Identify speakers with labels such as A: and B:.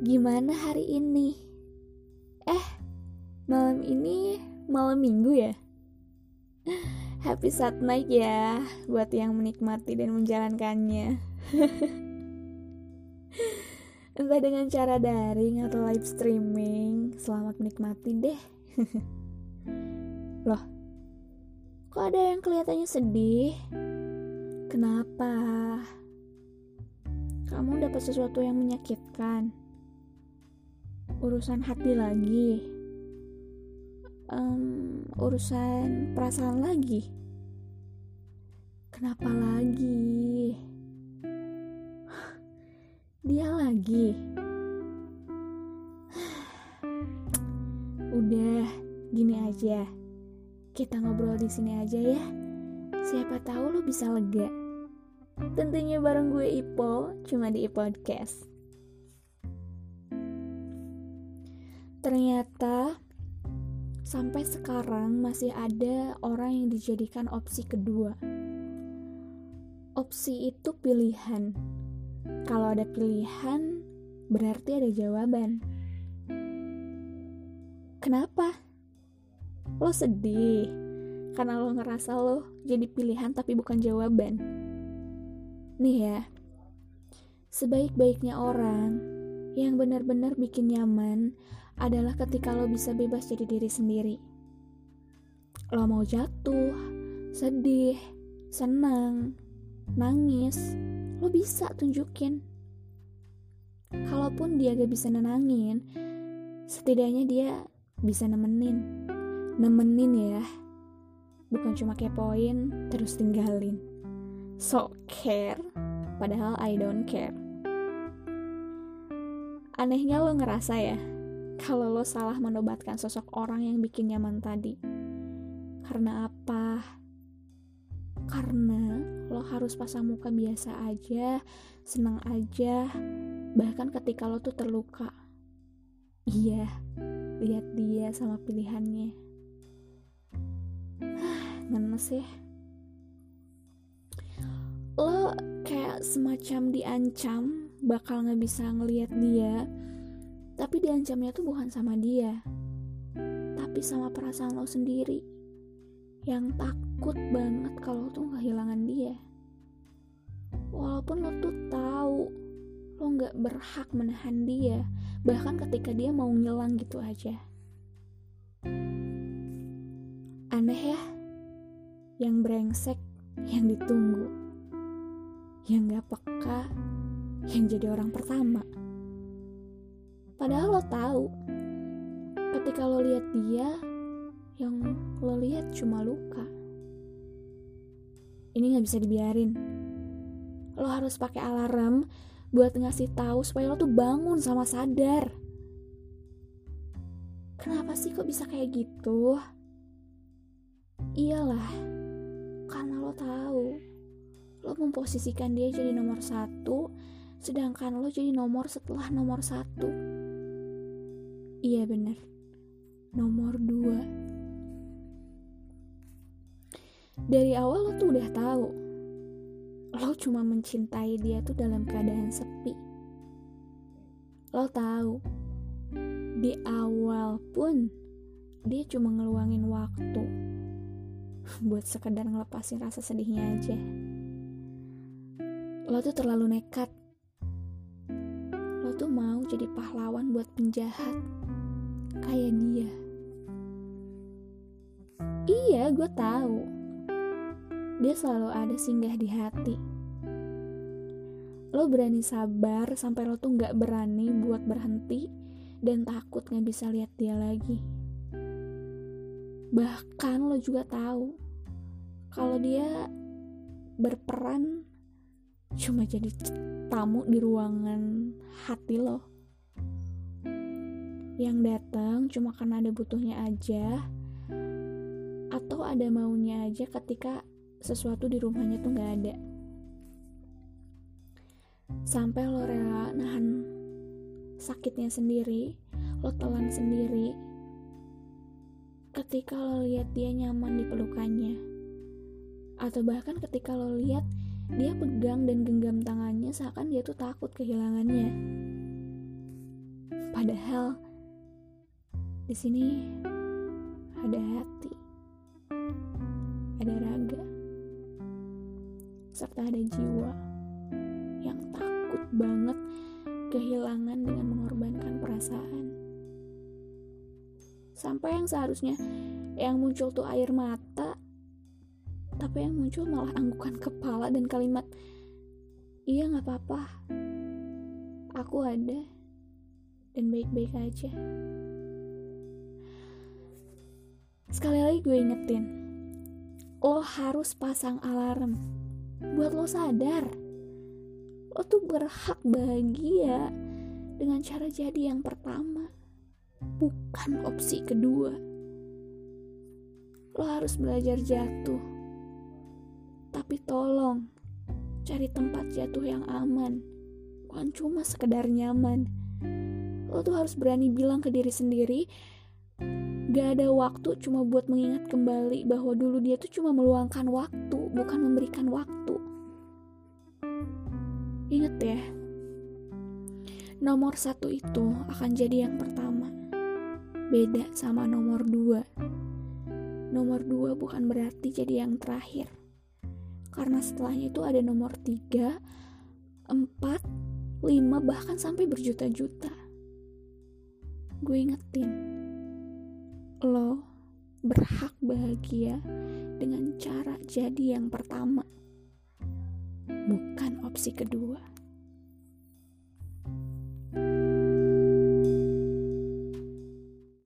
A: Gimana hari ini? Eh, malam ini malam minggu ya? Happy Sat Night ya buat yang menikmati dan menjalankannya. Entah dengan cara daring atau live streaming, selamat menikmati deh. Loh, kok ada yang kelihatannya sedih? Kenapa? Kamu dapat sesuatu yang menyakitkan? Urusan hati lagi? Um, urusan perasaan lagi? Kenapa lagi? Dia lagi. Udah, gini aja. Kita ngobrol di sini aja ya. Siapa tahu lo bisa lega. Tentunya bareng gue Ipo, cuma di podcast. Ternyata sampai sekarang masih ada orang yang dijadikan opsi kedua. Opsi itu pilihan. Kalau ada pilihan, berarti ada jawaban. Kenapa? Lo sedih karena lo ngerasa lo jadi pilihan tapi bukan jawaban. Nih ya, sebaik-baiknya orang yang benar-benar bikin nyaman adalah ketika lo bisa bebas jadi diri sendiri. Lo mau jatuh, sedih, senang, nangis, lo bisa tunjukin. Kalaupun dia gak bisa nenangin, setidaknya dia bisa nemenin. Nemenin ya, bukan cuma kepoin terus tinggalin. So care, padahal I don't care. Anehnya lo ngerasa ya, kalau lo salah menobatkan sosok orang yang bikin nyaman tadi. Karena apa? Karena lo harus pasang muka biasa aja, senang aja, bahkan ketika lo tuh terluka. Iya, lihat dia sama pilihannya. Ngenes ya. Lo kayak semacam diancam bakal gak bisa ngeliat dia tapi diancamnya tuh bukan sama dia, tapi sama perasaan lo sendiri yang takut banget kalau tuh kehilangan dia. Walaupun lo tuh tahu lo nggak berhak menahan dia, bahkan ketika dia mau ngilang gitu aja. Aneh ya, yang brengsek, yang ditunggu, yang gak peka, yang jadi orang pertama. Padahal lo tahu, ketika lo lihat dia, yang lo lihat cuma luka. Ini nggak bisa dibiarin. Lo harus pakai alarm buat ngasih tahu supaya lo tuh bangun sama sadar. Kenapa sih kok bisa kayak gitu? Iyalah, karena lo tahu lo memposisikan dia jadi nomor satu, sedangkan lo jadi nomor setelah nomor satu. Iya bener, nomor dua. Dari awal lo tuh udah tahu, lo cuma mencintai dia tuh dalam keadaan sepi. Lo tahu, di awal pun dia cuma ngeluangin waktu buat sekedar ngelepasin rasa sedihnya aja. Lo tuh terlalu nekat. Lo tuh mau jadi pahlawan buat penjahat kayak dia. Iya, gue tahu. Dia selalu ada singgah di hati. Lo berani sabar sampai lo tuh gak berani buat berhenti dan takut gak bisa lihat dia lagi. Bahkan lo juga tahu kalau dia berperan cuma jadi tamu di ruangan hati lo yang datang cuma karena ada butuhnya aja atau ada maunya aja ketika sesuatu di rumahnya tuh nggak ada. Sampai lo rela nahan sakitnya sendiri lo telan sendiri ketika lo lihat dia nyaman di pelukannya atau bahkan ketika lo lihat dia pegang dan genggam tangannya seakan dia tuh takut kehilangannya. Padahal di sini ada hati, ada raga, serta ada jiwa yang takut banget kehilangan dengan mengorbankan perasaan. Sampai yang seharusnya yang muncul tuh air mata, tapi yang muncul malah anggukan kepala dan kalimat, iya gak apa-apa, aku ada dan baik-baik aja. Sekali lagi gue ingetin, lo harus pasang alarm buat lo sadar. Lo tuh berhak bahagia dengan cara jadi yang pertama, bukan opsi kedua. Lo harus belajar jatuh, tapi tolong cari tempat jatuh yang aman, bukan cuma sekedar nyaman. Lo tuh harus berani bilang ke diri sendiri, Gak ada waktu cuma buat mengingat kembali bahwa dulu dia tuh cuma meluangkan waktu, bukan memberikan waktu. Ingat ya, nomor satu itu akan jadi yang pertama. Beda sama nomor dua. Nomor dua bukan berarti jadi yang terakhir. Karena setelahnya itu ada nomor tiga, empat, lima, bahkan sampai berjuta-juta. Gue ingetin, lo berhak bahagia dengan cara jadi yang pertama, bukan opsi kedua.